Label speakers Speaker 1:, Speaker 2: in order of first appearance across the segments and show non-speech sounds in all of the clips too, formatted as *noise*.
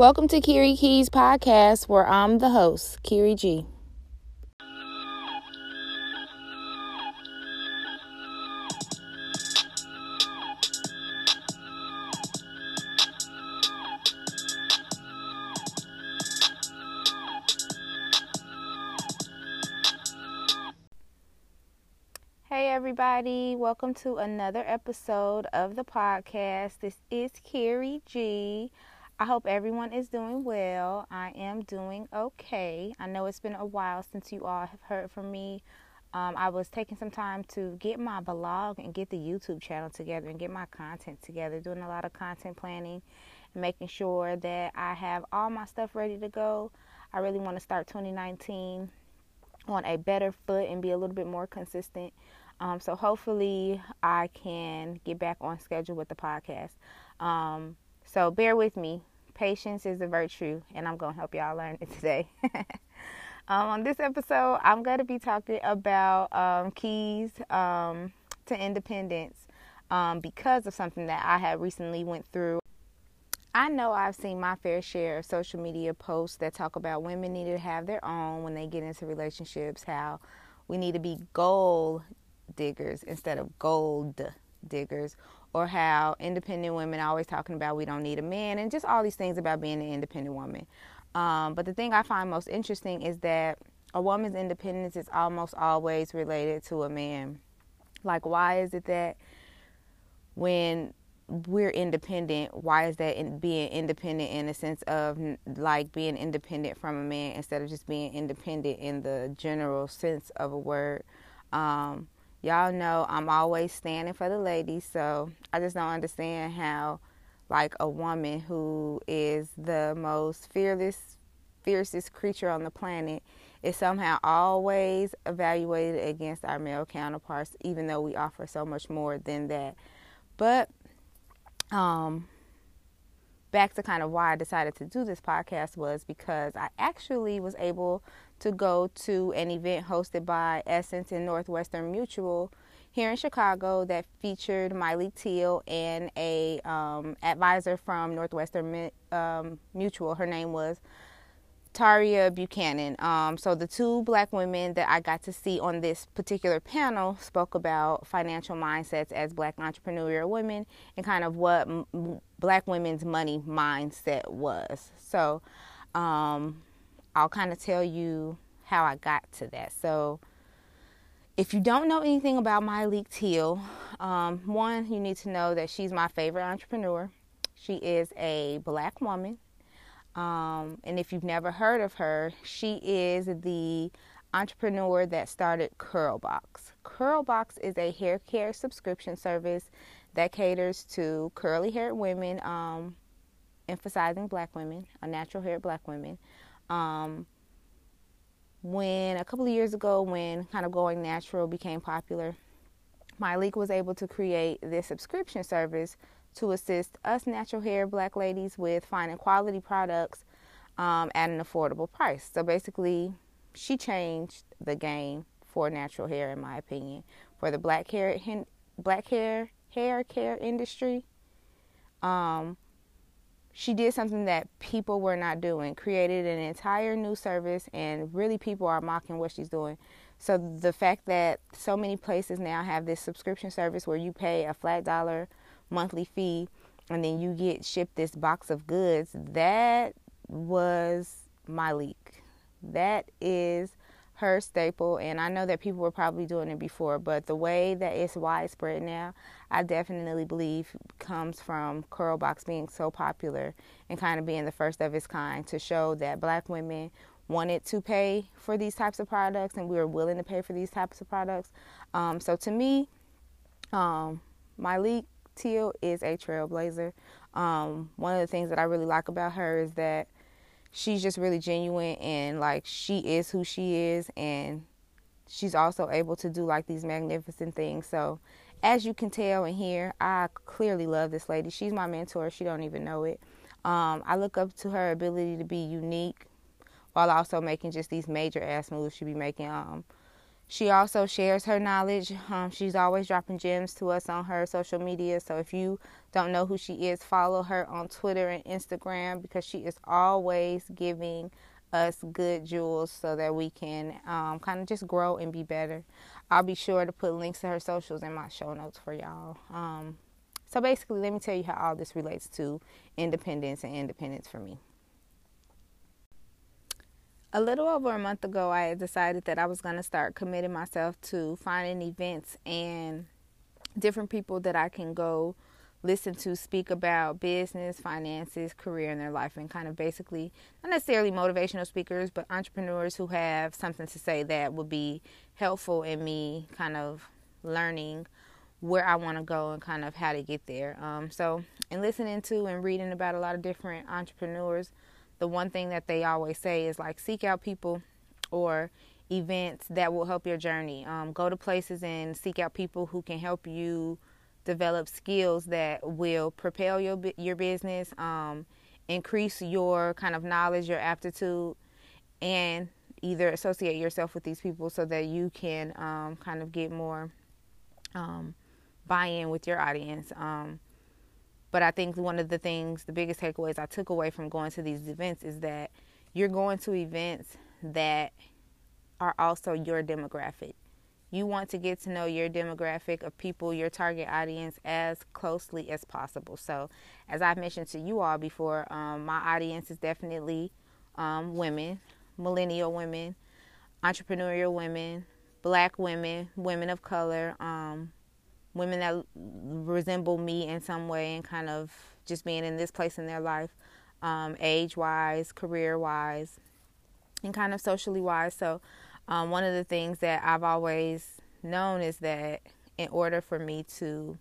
Speaker 1: Welcome to Kiri Keys podcast, where I'm the host, Kiri G. Hey, everybody, welcome to another episode of the podcast. This is Kiri G. I hope everyone is doing well. I am doing okay. I know it's been a while since you all have heard from me. Um, I was taking some time to get my blog and get the YouTube channel together and get my content together, doing a lot of content planning and making sure that I have all my stuff ready to go. I really want to start 2019 on a better foot and be a little bit more consistent. Um, so hopefully I can get back on schedule with the podcast. Um, so bear with me. Patience is a virtue, and I'm going to help y'all learn it *laughs* today. um, on this episode, I'm going to be talking about um, keys um, to independence um, because of something that I have recently went through. I know I've seen my fair share of social media posts that talk about women need to have their own when they get into relationships, how we need to be gold diggers instead of gold diggers, or how independent women are always talking about we don't need a man, and just all these things about being an independent woman. Um, but the thing I find most interesting is that a woman's independence is almost always related to a man. Like, why is it that when we're independent, why is that in being independent in the sense of like being independent from a man instead of just being independent in the general sense of a word? Um, y'all know I'm always standing for the ladies, so I just don't understand how like a woman who is the most fearless fiercest creature on the planet is somehow always evaluated against our male counterparts even though we offer so much more than that. But um back to kind of why I decided to do this podcast was because I actually was able to go to an event hosted by Essence and Northwestern Mutual here in Chicago that featured Myleik Teele and a um, advisor from Northwestern um, Mutual. Her name was Taria Buchanan. Um, so the two black women that I got to see on this particular panel spoke about financial mindsets as black entrepreneurial women and kind of what m- black women's money mindset was. So um, I'll kind of tell you how I got to that. So if you don't know anything about Myleik Teele, um, one, you need to know that she's my favorite entrepreneur. She is a black woman um, and if you've never heard of her, she is the entrepreneur that started Curlbox. Curlbox is a hair care subscription service that caters to curly haired women, um, emphasizing black women, a natural haired black women. Um, when a couple of years ago, when kind of going natural became popular, Myleik was able to create this subscription service to assist us natural hair black ladies with finding quality products um, at an affordable price. So basically, she changed the game for natural hair, in my opinion, for the black hair black hair hair care industry. Um, she did something that people were not doing, created an entire new service, and really people are mocking what she's doing. So the fact that so many places now have this subscription service where you pay a flat dollar monthly fee and then you get shipped this box of goods, that was Myleik. That is her staple and I know that people were probably doing it before, but the way that it's widespread now, I definitely believe comes from Curlbox being so popular and kind of being the first of its kind to show that black women wanted to pay for these types of products and we were willing to pay for these types of products. Um, so to me, um, Myleik Teele is a trailblazer. Um, one of the things that I really like about her is that she's just really genuine and like she is who she is and she's also able to do like these magnificent things. So as you can tell and hear, I clearly love this lady. She's my mentor. She don't even know it. Um, I look up to her ability to be unique while also making just these major ass moves she be making. Um, She also shares her knowledge. Um, she's always dropping gems to us on her social media. So if you don't know who she is, follow her on Twitter and Instagram because she is always giving us good jewels so that we can um, kind of just grow and be better. I'll be sure to put links to her socials in my show notes for y'all. Um, so basically, let me tell you how all this relates to independence and independence for me. A little over a month ago, I decided that I was going to start committing myself to finding events and different people that I can go listen to speak about business, finances, career, and their life, and kind of basically not necessarily motivational speakers, but entrepreneurs who have something to say that would be helpful in me kind of learning where I want to go and kind of how to get there. Um, so, in listening to and reading about a lot of different entrepreneurs, the one thing that they always say is like seek out people or events that will help your journey. Um, go to places and seek out people who can help you develop skills that will propel your your business, um, increase your kind of knowledge, your aptitude, and either associate yourself with these people so that you can um, kind of get more um, buy-in with your audience. But I think one of the things, the biggest takeaways I took away from going to these events is that you're going to events that are also your demographic. You want to get to know your demographic of people, your target audience, as closely as possible. So, as I've mentioned to you all before, um, my audience is definitely um, women, millennial women, entrepreneurial women, black women, women of color, um, women that resemble me in some way and kind of just being in this place in their life, um, age wise, career wise, and kind of socially wise. So, um, one of the things that I've always known is that in order for me to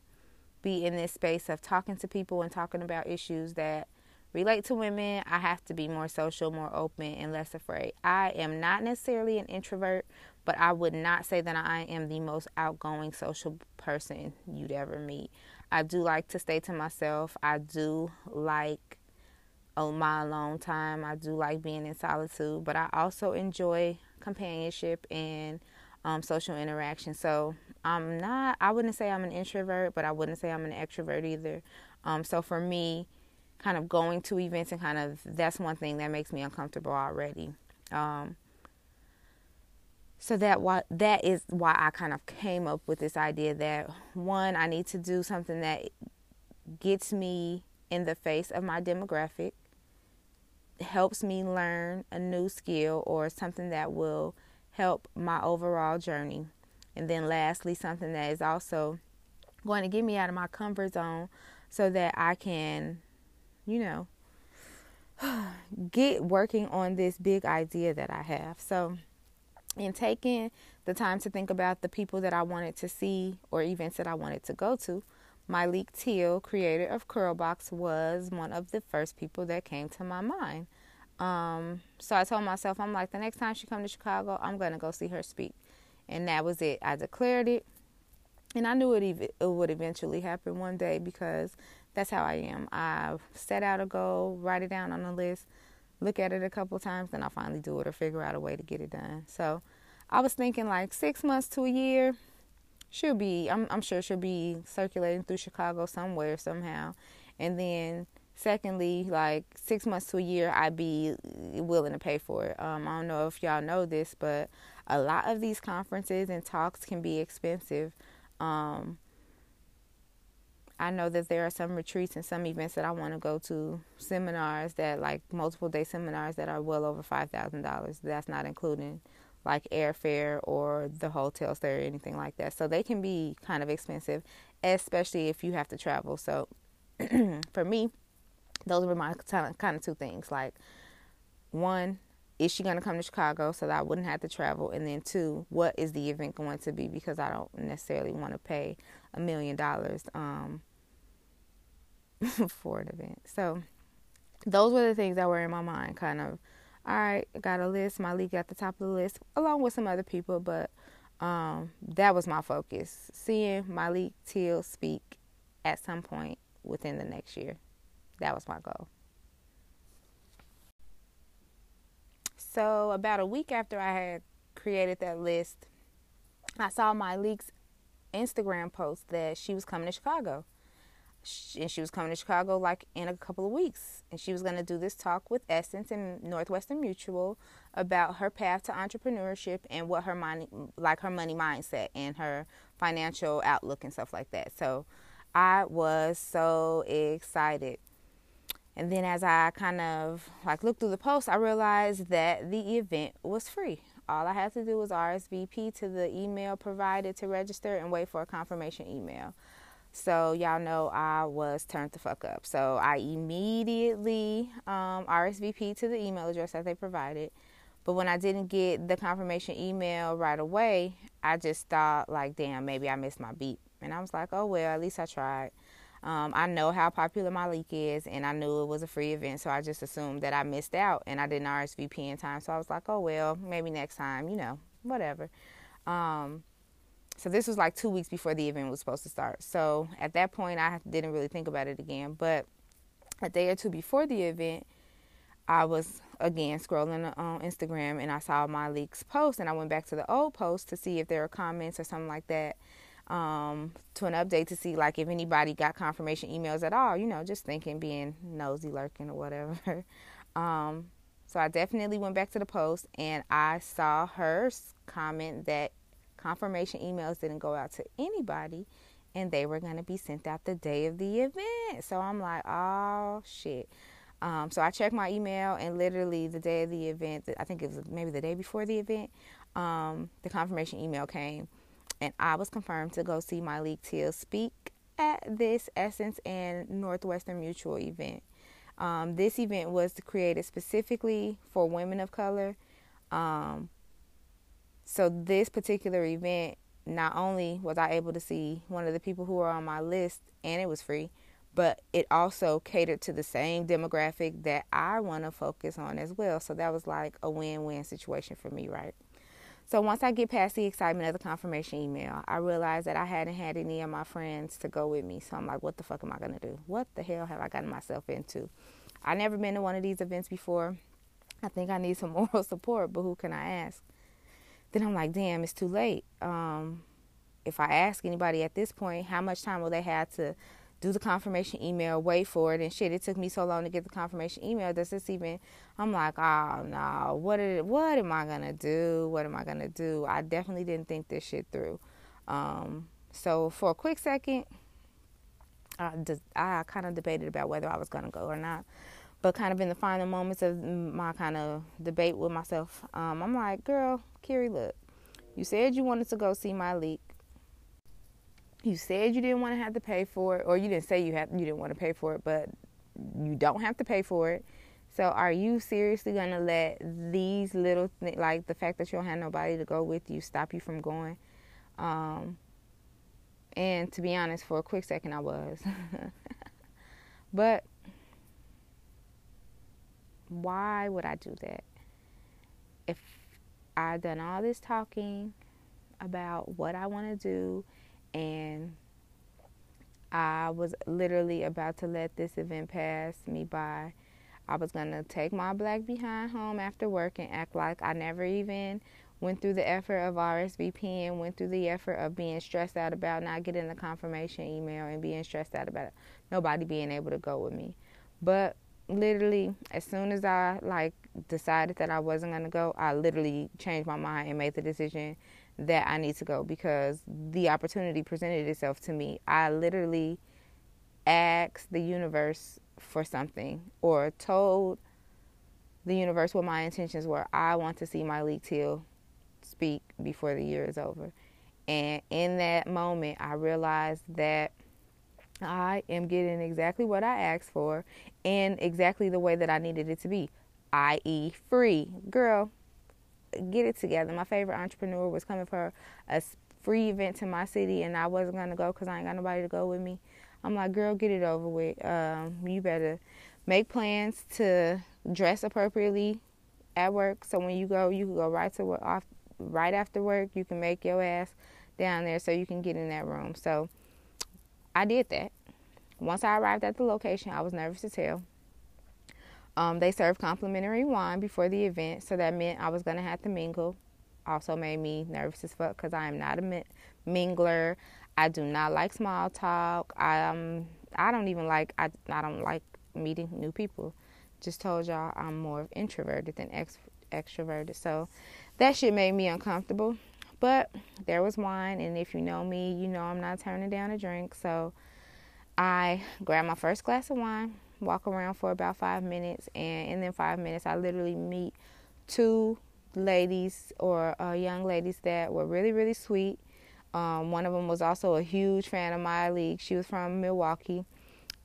Speaker 1: be in this space of talking to people and talking about issues that relate to women, I have to be more social, more open, and less afraid. I am not necessarily an introvert, but I would not say that I am the most outgoing social person you'd ever meet. I do like to stay to myself. I do like oh, my alone time. I do like being in solitude, but I also enjoy companionship and um, social interaction. So I'm not, I wouldn't say I'm an introvert, but I wouldn't say I'm an extrovert either. Um, so for me, kind of going to events and kind of that's one thing that makes me uncomfortable already. Um, so that why that is why I kind of came up with this idea that one I need to do something that gets me in the face of my demographic, helps me learn a new skill or something that will help my overall journey. And then lastly, something that is also going to get me out of my comfort zone so that I can you know, *sighs* get working on this big idea that I have. So, in taking the time to think about the people that I wanted to see or events that I wanted to go to, Myleik Teele, creator of Curlbox, was one of the first people that came to my mind. Um, so I told myself, I'm like, the next time she comes to Chicago, I'm to go see her speak. And that was it. I declared it. And I knew it, it would eventually happen one day because that's how I am. I set out a goal, write it down on a list, look at it a couple times, then I'll finally do it or figure out a way to get it done. So I was thinking like six months to a year She'll be. I'm, I'm sure should be circulating through Chicago somewhere somehow, and then secondly, like six months to a year, I'd be willing to pay for it. Um, I don't know if y'all know this, but a lot of these conferences and talks can be expensive. Um, I know that there are some retreats and some events that I want to go to, seminars that like multiple day seminars that are well over five thousand dollars. That's not including like airfare or the hotel stay or anything like that. So they can be kind of expensive, especially if you have to travel. So *clears throat* for me, those were my kind of two things. Like one, is she going to come to Chicago so that I wouldn't have to travel? And then two, what is the event going to be? Because I don't necessarily want to pay a million dollars um, *laughs* for an event. So those were the things that were in my mind. Kind of, all right, got a list. Myleik at the top of the list, along with some other people, but um, that was my focus. Seeing Myleik Teele speak at some point within the next year. That was my goal. So about a week after I had created that list, I saw Myleik's Instagram post that she was coming to Chicago. And she was coming to Chicago like in a couple of weeks. And she was going to do this talk with Essence and Northwestern Mutual about her path to entrepreneurship and what her money, like her money mindset and her financial outlook and stuff like that. So I was so excited. And then as I kind of like looked through the post, I realized that the event was free. All I had to do was RSVP to the email provided to register and wait for a confirmation email. So y'all know I was turned the fuck up. So I immediately um, RSVP to the email address that they provided. But when I didn't get the confirmation email right away, I just thought like, damn, maybe I missed my beat. And I was like, oh well, at least I tried. Um, I know how popular Myleik is, and I knew it was a free event, so I just assumed that I missed out and I didn't RSVP in time. So I was like, oh well, maybe next time, you know, whatever. Um, so this was like two weeks before the event was supposed to start. So at that point, I didn't really think about it again. But a day or two before the event, I was again scrolling on Instagram and I saw Myleik's post, and I went back to the old post to see if there were comments or something like that um, to an update to see like if anybody got confirmation emails at all. You know, just thinking, being nosy, lurking or whatever. *laughs* um, so I definitely went back to the post and I saw her comment that confirmation emails didn't go out to anybody and they were going to be sent out the day of the event. So I'm like, oh shit. Um, so I checked my email and literally the day of the event, I think it was maybe the day before the event, um, the confirmation email came and I was confirmed to go see Myleik Teele speak at this Essence and Northwestern Mutual event. Um, this event was created specifically for women of color. Um, so this particular event, not only was I able to see one of the people who were on my list, and it was free, but it also catered to the same demographic that I want to focus on as well. So that was like a win-win situation for me, right? So once I get past the excitement of the confirmation email, I realized that I hadn't had any of my friends to go with me. So I'm like, what the fuck am I going to do? What the hell have I gotten myself into? I never been to one of these events before. I think I need some *laughs* moral support, but who can I ask? Then I'm like, damn, it's too late. Um, if I ask anybody at this point, how much time will they have to do the confirmation email, wait for it, and shit. It took me so long to get the confirmation email. Does this even? I'm like, oh no, what what am I gonna do? What am I gonna do? I definitely didn't think this shit through. Um, so for a quick second, I, I kind of debated about whether I was gonna go or not. But kind of in the final moments of my kind of debate with myself, um, I'm like, girl, Carrie, look, you said you wanted to go see Myleik. you said you didn't want to have to pay for it, or you didn't say you have you didn't want to pay for it, but you don't have to pay for it. So, are you seriously gonna let these little th- like the fact that you don't have nobody to go with you stop you from going? Um, and to be honest, for a quick second, I was, *laughs* but why would I do that? If I done all this talking about what I want to do and I was literally about to let this event pass me by. I was going to take my black behind home after work and act like I never even went through the effort of RSVP and went through the effort of being stressed out about not getting the confirmation email and being stressed out about nobody being able to go with me. But literally, as soon as I like decided that I wasn't going to go, I literally changed my mind and made the decision that I need to go because the opportunity presented itself to me. I literally asked the universe for something or told the universe what my intentions were. I want to see Myleik Teele speak before the year is over. And in that moment, I realized that I am getting exactly what I asked for and exactly the way that I needed it to be, i.e., free. Girl, get it together. My favorite entrepreneur was coming for a free event to my city, and I wasn't gonna go because I ain't got nobody to go with me. I'm like, girl, get it over with. Um, you better make plans to dress appropriately at work, so when you go, you can go right to work off right after work. You can make your ass down there so you can get in that room. So I did that. Once I arrived at the location, I was nervous to tell. Um, they served complimentary wine before the event, so that meant I was going to have to mingle also made me nervous as fuck because I am not a mingler. I do not like small talk. I um I don't even like I I don't like meeting new people. Just told y'all I'm more introverted than ex, extroverted. So that shit made me uncomfortable. But there was wine, and if you know me, you know I'm not turning down a drink. So I grabbed my first glass of wine, walk around for about five minutes, and in then five minutes, I literally meet two ladies or uh, young ladies that were really, really sweet. Um, one of them was also a huge fan of Myleik. She was from Milwaukee.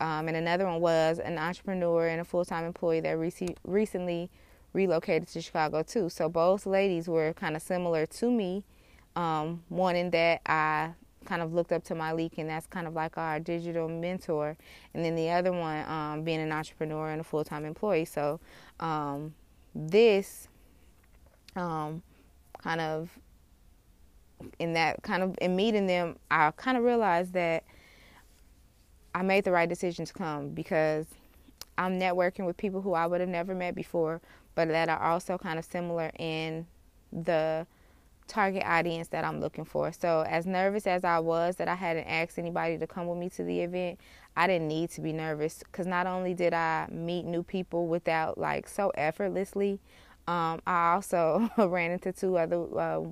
Speaker 1: Um, and another one was an entrepreneur and a full time employee that rec- recently relocated to Chicago, too. So both ladies were kind of similar to me. Um, one in that I kind of looked up to Myleik, and that's kind of like our digital mentor. And then the other one um, being an entrepreneur and a full time employee. So um, this um, kind of in that kind of in meeting them, I kind of realized that I made the right decision to come because I'm networking with people who I would have never met before, but that are also kind of similar in the target audience that I'm looking for. So, as nervous as I was that I hadn't asked anybody to come with me to the event, I didn't need to be nervous because not only did I meet new people without like so effortlessly, um, I also *laughs* ran into two other uh,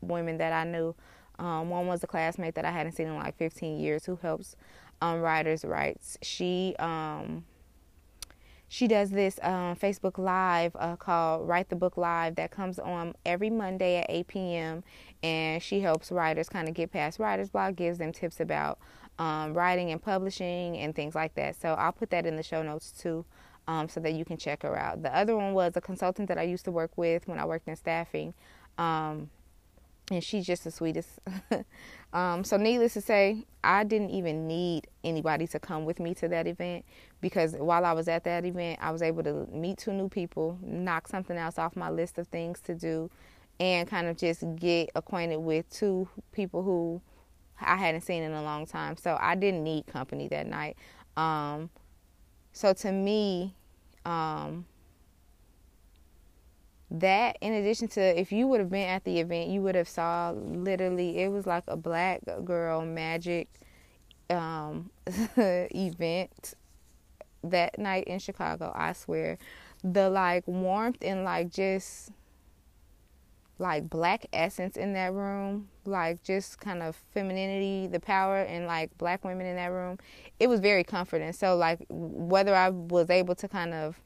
Speaker 1: women that I knew. Um, one was a classmate that I hadn't seen in like 15 years who helps um, writers' rights. She um, she does this um, Facebook Live uh, called Write the Book Live that comes on every Monday at 8 p.m. And she helps writers kind of get past writer's block, gives them tips about um, writing and publishing and things like that. So I'll put that in the show notes too. Um, so that you can check her out. The other one was a consultant that I used to work with when I worked in staffing. Um, and she's just the sweetest. *laughs* um, so, needless to say, I didn't even need anybody to come with me to that event because while I was at that event, I was able to meet two new people, knock something else off my list of things to do, and kind of just get acquainted with two people who I hadn't seen in a long time. So, I didn't need company that night. Um, so, to me, um, that in addition to if you would have been at the event you would have saw literally it was like a black girl magic um, *laughs* event that night in chicago i swear. The like warmth and like just like black essence in that room like just kind of femininity the power and like black women in that room it was very comforting. So like whether i was able to kind of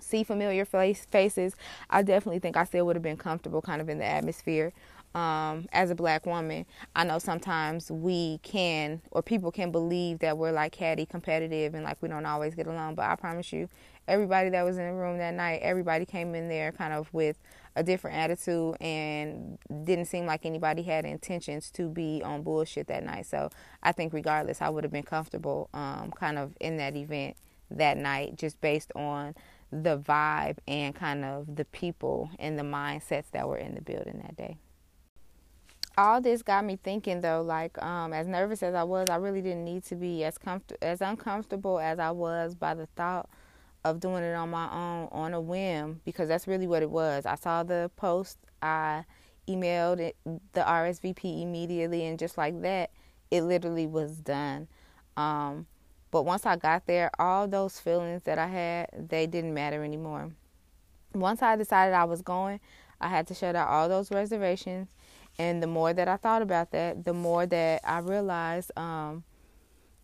Speaker 1: see familiar face, faces, I definitely think I still would have been comfortable kind of in the atmosphere. Um, as a black woman, I know sometimes we can, or people can believe that we're like catty, competitive, and like we don't always get along. But I promise you, everybody that was in the room that night, everybody came in there kind of with a different attitude and didn't seem like anybody had intentions to be on bullshit that night. So I think regardless, I would have been comfortable um, kind of in that event that night just based on the vibe and kind of the people and the mindsets that were in the building that day. All this got me thinking though, like um, as nervous as I was, I really didn't need to be as comfort- as uncomfortable as I was by the thought of doing it on my own on a whim because that's really what it was. I saw the post, I emailed it, the RSVP immediately, and just like that, it literally was done. Um, but once I got there, all those feelings that I had, they didn't matter anymore. Once I decided I was going, I had to shut out all those reservations. And the more that I thought about that, the more that I realized um,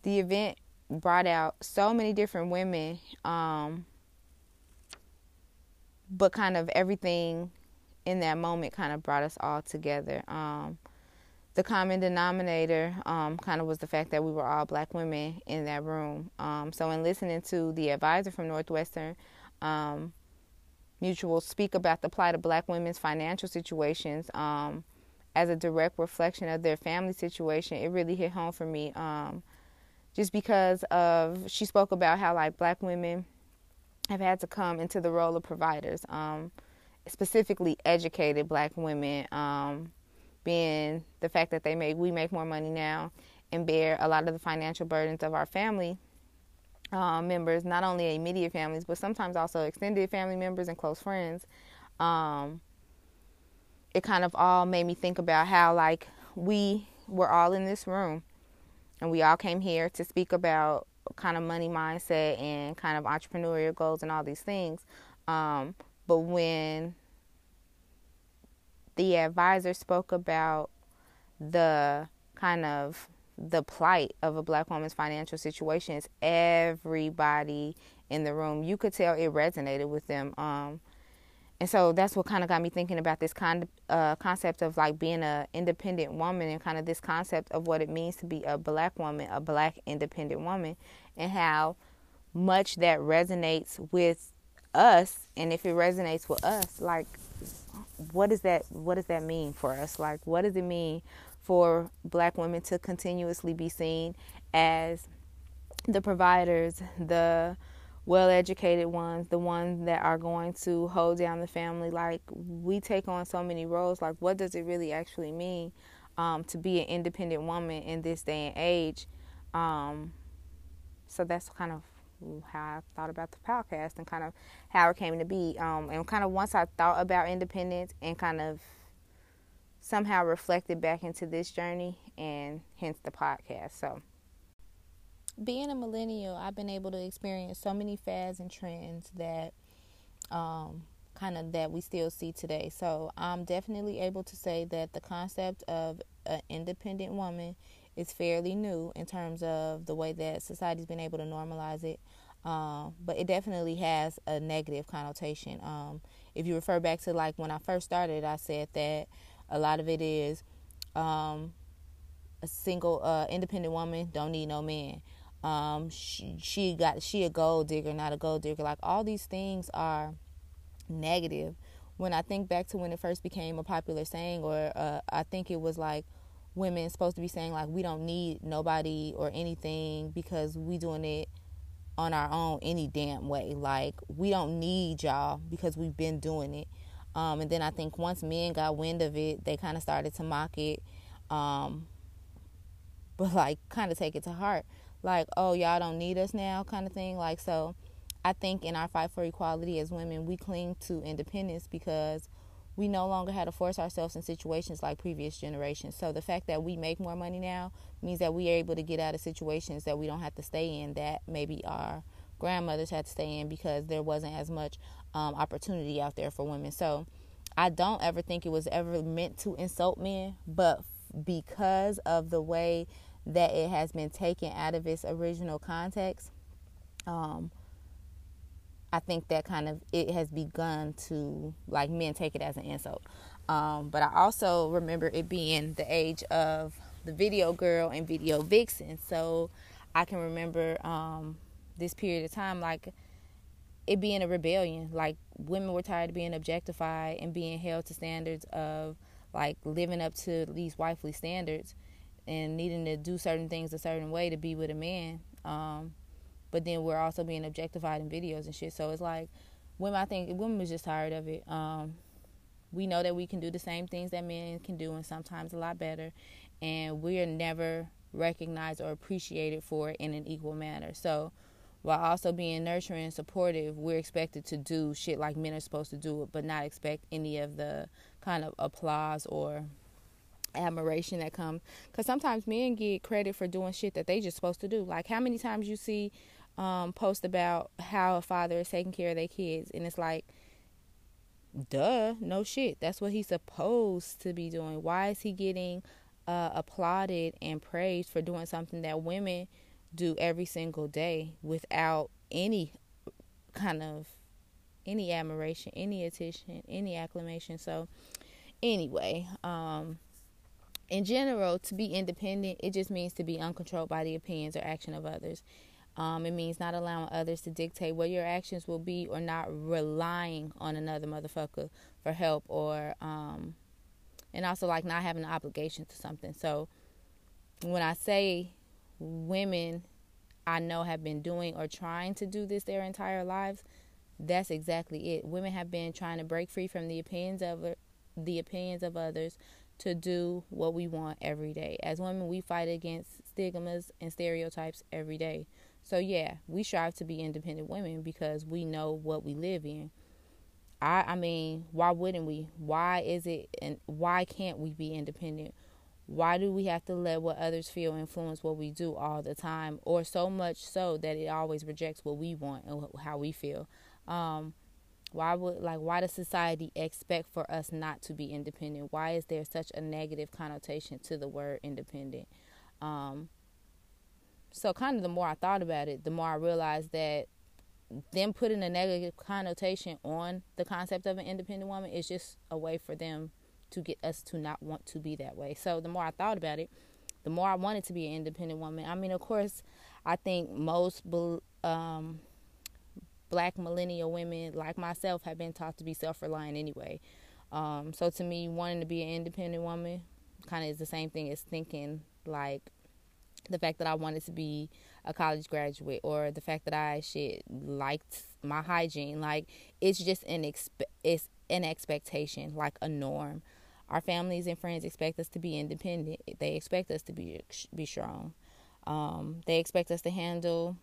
Speaker 1: the event brought out so many different women, um, but kind of everything in that moment kind of brought us all together. Um, the common denominator um, kind of was the fact that we were all black women in that room. Um, so, in listening to the advisor from Northwestern um, Mutual speak about the plight of black women's financial situations um, as a direct reflection of their family situation, it really hit home for me. Um, just because of, she spoke about how, like, black women have had to come into the role of providers, um, specifically educated black women being the fact that they make we make more money now and bear a lot of the financial burdens of our family um, members, not only immediate families, but sometimes also extended family members and close friends. Um, it kind of all made me think about how like we were all in this room and we all came here to speak about kind of money mindset and kind of entrepreneurial goals and all these things. Um, but when the advisor spoke about the kind of the plight of a black woman's financial situations, everybody in the room, you could tell it resonated with them. Um, and so that's what kind of got me thinking about this con- uh, concept of like being an independent woman and kind of this concept of what it means to be a black woman, a black independent woman, and how much that resonates with us. And if it resonates with us, like, what does that what does that mean for us? Like, what does it mean for black women to continuously be seen as the providers, the well educated ones, the ones that are going to hold down the family. Like we take on so many roles. Like what does it really actually mean um, to be an independent woman in this day and age? Um, so that's kind of how I thought about the podcast and kind of how it came to be. Um, and kind of once I thought about independence and kind of somehow reflected back into this journey and hence the podcast. So
Speaker 2: being a millennial, I've been able to experience so many fads and trends that um, kind of that we still see today. So I'm definitely able to say that the concept of an independent woman is fairly new in terms of the way that society's been able to normalize it. Um, but it definitely has a negative connotation. Um, if you refer back to like when I first started, I said that a lot of it is um, a single uh, independent woman don't need no man um, she, she got she a gold digger, not a gold digger. Like all these things are negative. When I think back to when it first became a popular saying, or uh, I think it was like women supposed to be saying like we don't need nobody or anything because we doing it on our own any damn way. Like we don't need y'all because we've been doing it. Um, and then I think once men got wind of it, they kind of started to mock it, um, *laughs* but like kind of take it to heart like, oh, y'all don't need us now kind of thing. Like, so I think in our fight for equality as women, we cling to independence because we no longer had to force ourselves in situations like previous generations. So the fact that we make more money now means that we are able to get out of situations that we don't have to stay in that maybe our grandmothers had to stay in because there wasn't as much um, opportunity out there for women. So I don't ever think it was ever meant to insult men, but because of the way that it has been taken out of its original context, um, I think that kind of it has begun to like men take it as an insult. Um, but I also remember it being the age of the video girl and video vixen. So I can remember um, this period of time like it being a rebellion. Like women were tired of being objectified and being held to standards of like living up to these wifely standards and needing to do certain things a certain way to be with a man. Um, but then we're also being objectified in videos and shit. So it's like women. I think women was just tired of it. Um, we know that we can do the same things that men can do, and sometimes a lot better. And we are never recognized or appreciated for it in an equal manner. So while also being nurturing and supportive, we're expected to do shit like men are supposed to do it, but not expect any of the kind of applause or admiration that comes because sometimes men get credit for doing shit that they just supposed to do like how many times you see um post about how a father is taking care of their kids. And it's like duh no shit. That's what he's supposed to be doing. Why is he getting uh, applauded and praised for doing something that women do every single day without any kind of any admiration any attention any acclamation? So anyway um in general, to be independent, it just means to be uncontrolled by the opinions or action of others. Um, it means not allowing others to dictate what your actions will be or not relying on another motherfucker for help or, um, and also like not having an obligation to something. So when I say women I know have been doing or trying to do this their entire lives, that's exactly it. Women have been trying to break free from the opinions of the opinions of others to do what we want every day. As women, we fight against stigmas and stereotypes every day. So, yeah, we strive to be independent women because we know what we live in. I I mean, why wouldn't we? Why is it and why can't we be independent? Why do we have to let what others feel influence what we do all the time, or so much so that it always rejects what we want and how we feel? Um, why would like why does society expect for us not to be independent? Why is there such a negative connotation to the word independent? Um, so kind of the more I thought about it, the more I realized that them putting a negative connotation on the concept of an independent woman is just a way for them to get us to not want to be that way. So the more I thought about it, the more I wanted to be an independent woman. I mean, of course, I think most um, black millennial women like myself have been taught to be self-reliant anyway. Um, so to me, wanting to be an independent woman kind of is the same thing as thinking like the fact that I wanted to be a college graduate or the fact that I shit liked my hygiene. Like it's just an expe- it's an expectation, like a norm. Our families and friends expect us to be independent. They expect us to be be strong. Um, they expect us to handle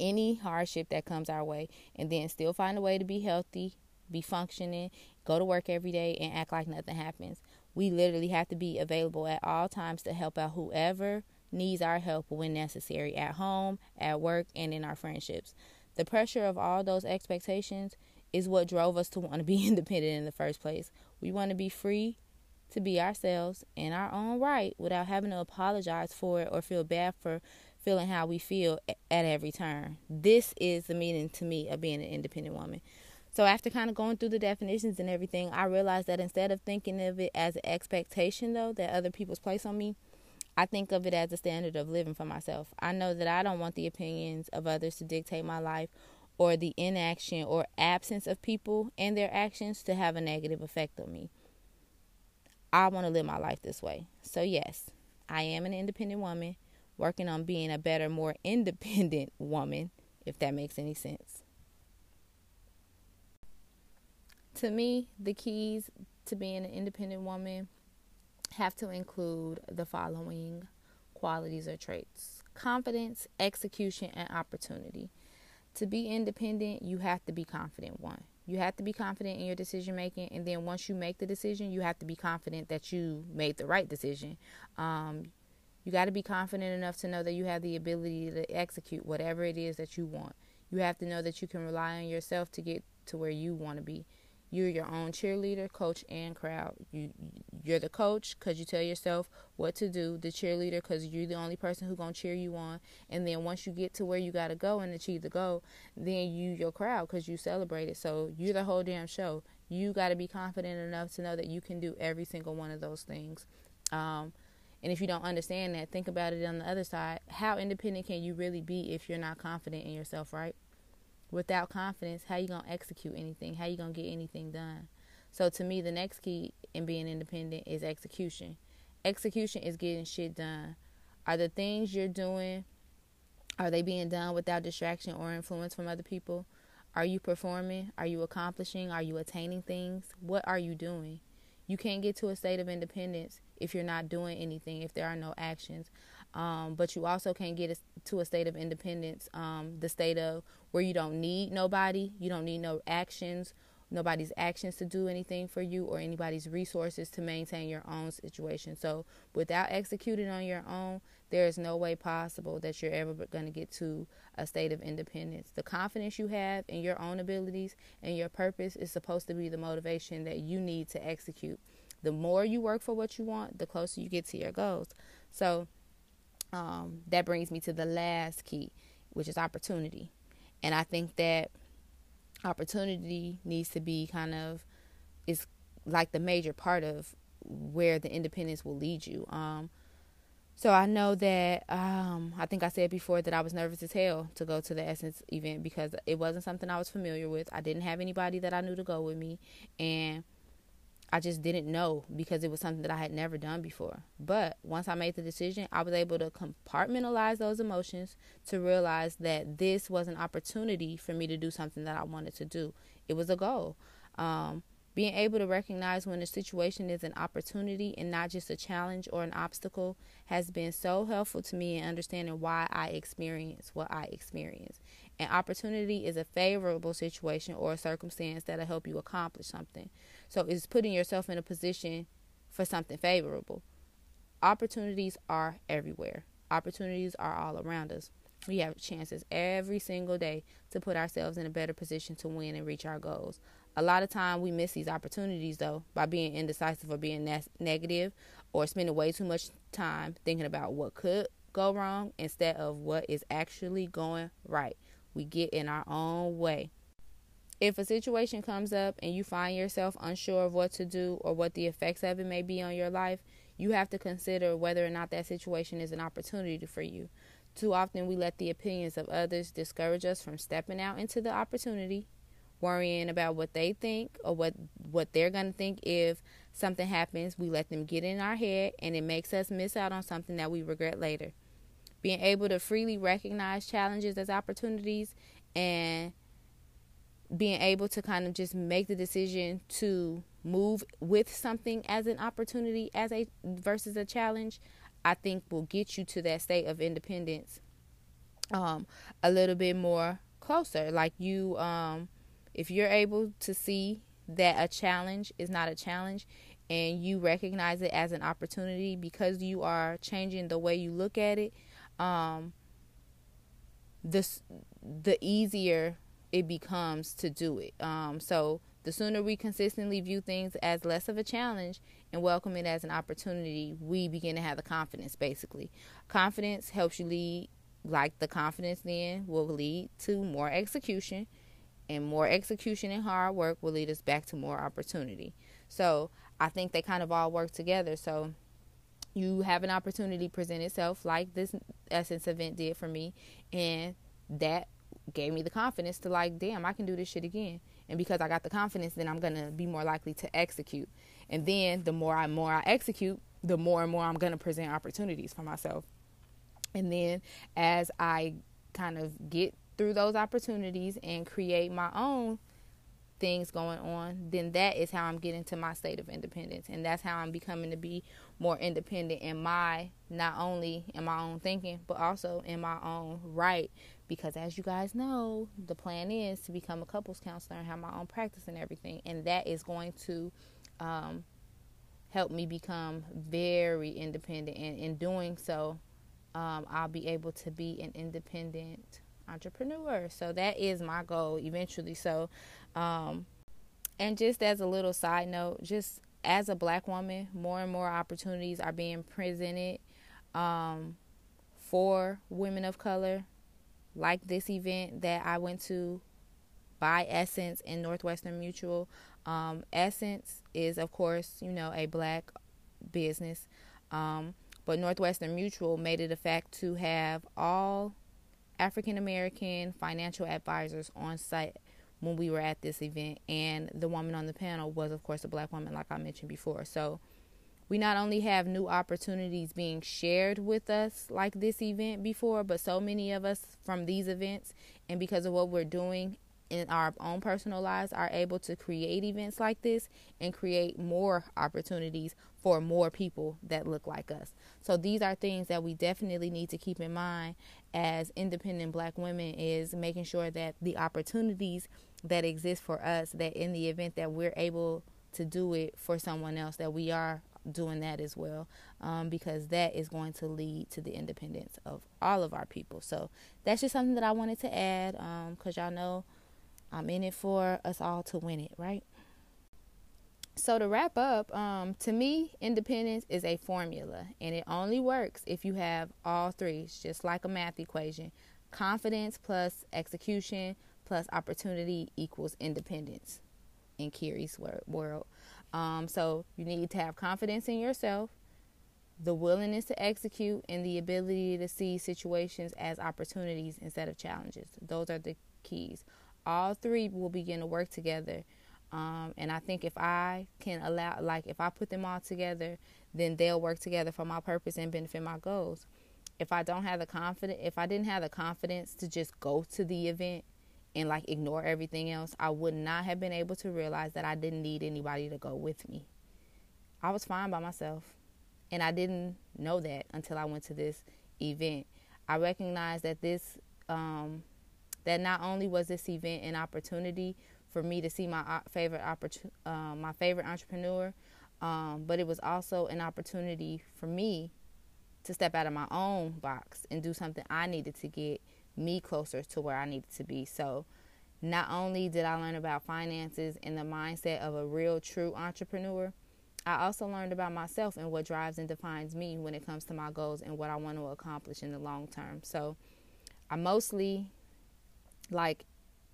Speaker 2: any hardship that comes our way and then still find a way to be healthy, be functioning, go to work every day and act like nothing happens. We literally have to be available at all times to help out whoever needs our help when necessary at home, at work, and in our friendships. The pressure of all those expectations is what drove us to want to be *laughs* independent in the first place. We want to be free to be ourselves in our own right without having to apologize for it or feel bad for feeling how we feel at every turn. This is the meaning to me of being an independent woman. So after kind of going through the definitions and everything, I realized that instead of thinking of it as an expectation though that other people's place on me, I think of it as a standard of living for myself. I know that I don't want the opinions of others to dictate my life or the inaction or absence of people and their actions to have a negative effect on me. I want to live my life this way. So, yes, I am an independent woman working on being a better, more *laughs* independent woman, if that makes any sense. To me, the keys to being an independent woman have to include the following qualities or traits confidence, execution, and opportunity. To be independent, you have to be confident, one. You have to be confident in your decision making, and then once you make the decision, you have to be confident that you made the right decision. Um, you got to be confident enough to know that you have the ability to execute whatever it is that you want. You have to know that you can rely on yourself to get to where you want to be. You're your own cheerleader, coach, and crowd. You you're the coach because you tell yourself what to do. The cheerleader because you're the only person who's gonna cheer you on. And then once you get to where you gotta go and achieve the goal, then you your crowd because you celebrate it. So you're the whole damn show. You got to be confident enough to know that you can do every single one of those things. Um, and if you don't understand that, think about it on the other side. How independent can you really be if you're not confident in yourself, right? Without confidence, how you gonna execute anything? How you gonna get anything done? So to me, the next key in being independent is execution. Execution is getting shit done. Are the things you're doing are they being done without distraction or influence from other people? Are you performing? Are you accomplishing? Are you attaining things? What are you doing? You can't get to a state of independence if you're not doing anything, if there are no actions. Um, but you also can't get to a state of independence, um, the state of where you don't need nobody, you don't need no actions, nobody's actions to do anything for you, or anybody's resources to maintain your own situation. So, without executing on your own, there is no way possible that you're ever going to get to a state of independence. The confidence you have in your own abilities and your purpose is supposed to be the motivation that you need to execute. The more you work for what you want, the closer you get to your goals. So, um, that brings me to the last key, which is opportunity. And I think that opportunity needs to be kind of is like the major part of where the independence will lead you. Um, so I know that um, I think I said before that I was nervous as hell to go to the Essence event because it wasn't something I was familiar with. I didn't have anybody that I knew to go with me, and I just didn't know because it was something that I had never done before. But once I made the decision, I was able to compartmentalize those emotions to realize that this was an opportunity for me to do something that I wanted to do. It was a goal. Um, Being able to recognize when a situation is an opportunity and not just a challenge or an obstacle has been so helpful to me in understanding why I experience what I experience. An opportunity is a favorable situation or a circumstance that'll help you accomplish something. So it's putting yourself in a position for something favorable. Opportunities are everywhere. Opportunities are all around us. We have chances every single day to put ourselves in a better position to win and reach our goals. A lot of time we miss these opportunities though by being indecisive or being ne- negative or spending way too much time thinking about what could go wrong instead of what is actually going right. We get in our own way. If a situation comes up and you find yourself unsure of what to do or what the effects of it may be on your life, you have to consider whether or not that situation is an opportunity for you. Too often we let the opinions of others discourage us from stepping out into the opportunity, worrying about what they think or what what they're going to think if something happens. We let them get in our head and it makes us miss out on something that we regret later. Being able to freely recognize challenges as opportunities and being able to kind of just make the decision to move with something as an opportunity as a versus a challenge I think will get you to that state of independence um, a little bit more closer. Like you, um, if you're able to see that a challenge is not a challenge and you recognize it as an opportunity because you are changing the way you look at it, um, the, the easier it becomes to do it. Um, so the sooner we consistently view things as less of a challenge and welcome it as an opportunity, we begin to have the confidence basically. Confidence helps you lead, like the confidence then will lead to more execution, and more execution and hard work will lead us back to more opportunity. So I think they kind of all work together. So you have an opportunity present itself like this essence event did for me and that gave me the confidence to like damn i can do this shit again and because I got the confidence, then I'm gonna be more likely to execute. And then the more I more I execute, the more and more I'm gonna present opportunities for myself. And then as I kind of get through those opportunities and create my own things going on, then that is how I'm getting to my state of independence. And that's how I'm becoming to be more independent in my, not only in my own thinking, but also in my own right because as you guys know, the plan is to become a couples counselor and have my own practice and everything, and that is going to um, help me become very independent. And in doing so, um, I'll be able to be an independent entrepreneur. So that is my goal eventually. So, um, and just as a little side note, just as a black woman, more and more opportunities are being presented um, for women of color like this event that I went to by Essence in Northwestern Mutual. Um, Essence is, of course, you know, a black business, um, but Northwestern Mutual made it a fact to have all African American financial advisors on site when we were at this event, and the woman on the panel was, of course, a black woman, like I mentioned before. So we not only have new opportunities being shared with us like this event before, but so many of us from these events and because of what we're doing in our own personal lives are able to create events like this and create more opportunities for more people that look like us. So these are things that we definitely need to keep in mind as independent black women is making sure that the opportunities that exist for us that in the event that we're able to do it for someone else that we are doing that as well um, because that is going to lead to the independence of all of our people. So that's just something that I wanted to add because um, y'all know I'm in it for us all to win it, right? So to wrap up, um, to me, independence is a formula, and it only works if you have all three. It's just like a math equation: confidence plus execution plus opportunity equals independence. In Kiri's world, um, so you need to have confidence in yourself, the willingness to execute, and the ability to see situations as opportunities instead of challenges. Those are the keys. All three will begin to work together. Um, and I think if I can allow, like, if I put them all together, then they'll work together for my purpose and benefit my goals. If I don't have the confidence, if I didn't have the confidence to just go to the event and like ignore everything else, I would not have been able to realize that I didn't need anybody to go with me. I was fine by myself. And I didn't know that until I went to this event. I recognized that this, um, that not only was this event an opportunity for me to see my uh, favorite opportun- uh, my favorite entrepreneur, um, but it was also an opportunity for me to step out of my own box and do something I needed to get me closer to where I needed to be. So, not only did I learn about finances and the mindset of a real, true entrepreneur, I also learned about myself and what drives and defines me when it comes to my goals and what I want to accomplish in the long term. So, I mostly like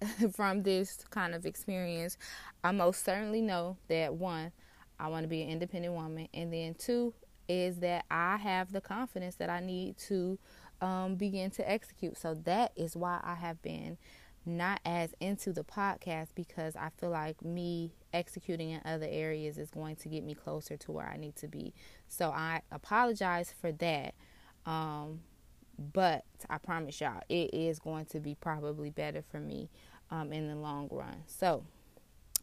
Speaker 2: *laughs* from this kind of experience, I most certainly know that one, I want to be an independent woman, and then two is that I have the confidence that I need to um, begin to execute. So that is why I have been not as into the podcast because I feel like me executing in other areas is going to get me closer to where I need to be. So I apologize for that. Um, but I promise y'all, it is going to be probably better for me um, in the long run. So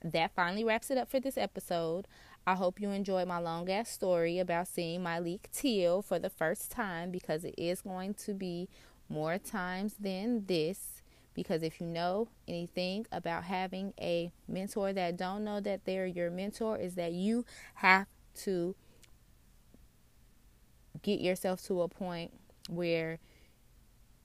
Speaker 2: that finally wraps it up for this episode. I hope you enjoyed my long ass story about seeing Myleik Teele for the first time because it is going to be more times than this. Because if you know anything about having a mentor that don't know that they're your mentor, is that you have to get yourself to a point where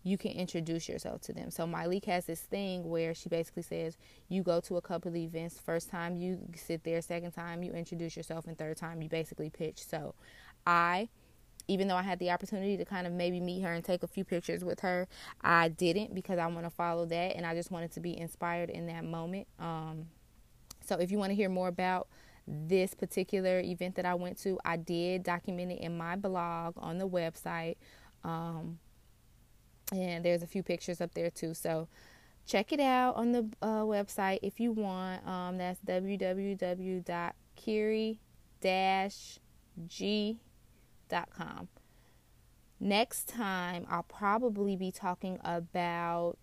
Speaker 2: you can introduce yourself to them. So Myleik has this thing where she basically says you go to a couple of events. First time you sit there, second time you introduce yourself, and third time you basically pitch. So I, even though I had the opportunity to kind of maybe meet her and take a few pictures with her, I didn't because I want to follow that and I just wanted to be inspired in that moment. Um, so if you want to hear more about this particular event that I went to, I did document it in my blog on the website. Um, and there's a few pictures up there too. So check it out on the uh, website if you want. Um, that's www.kiri-g.com. Next time, I'll probably be talking about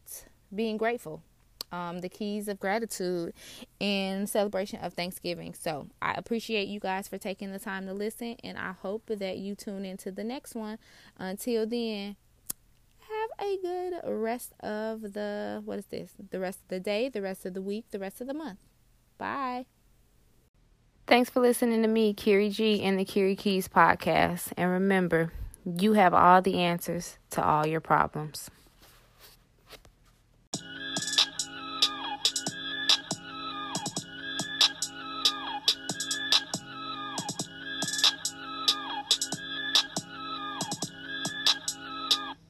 Speaker 2: being grateful. Um, the keys of gratitude in celebration of Thanksgiving. So I appreciate you guys for taking the time to listen, and I hope that you tune into the next one. Until then, a good rest of the what is this? The rest of the day, the rest of the week, the rest of the month. Bye. Thanks for listening to me, Kiri G, and the Kiri Keys podcast. And remember, you have all the answers to all your problems.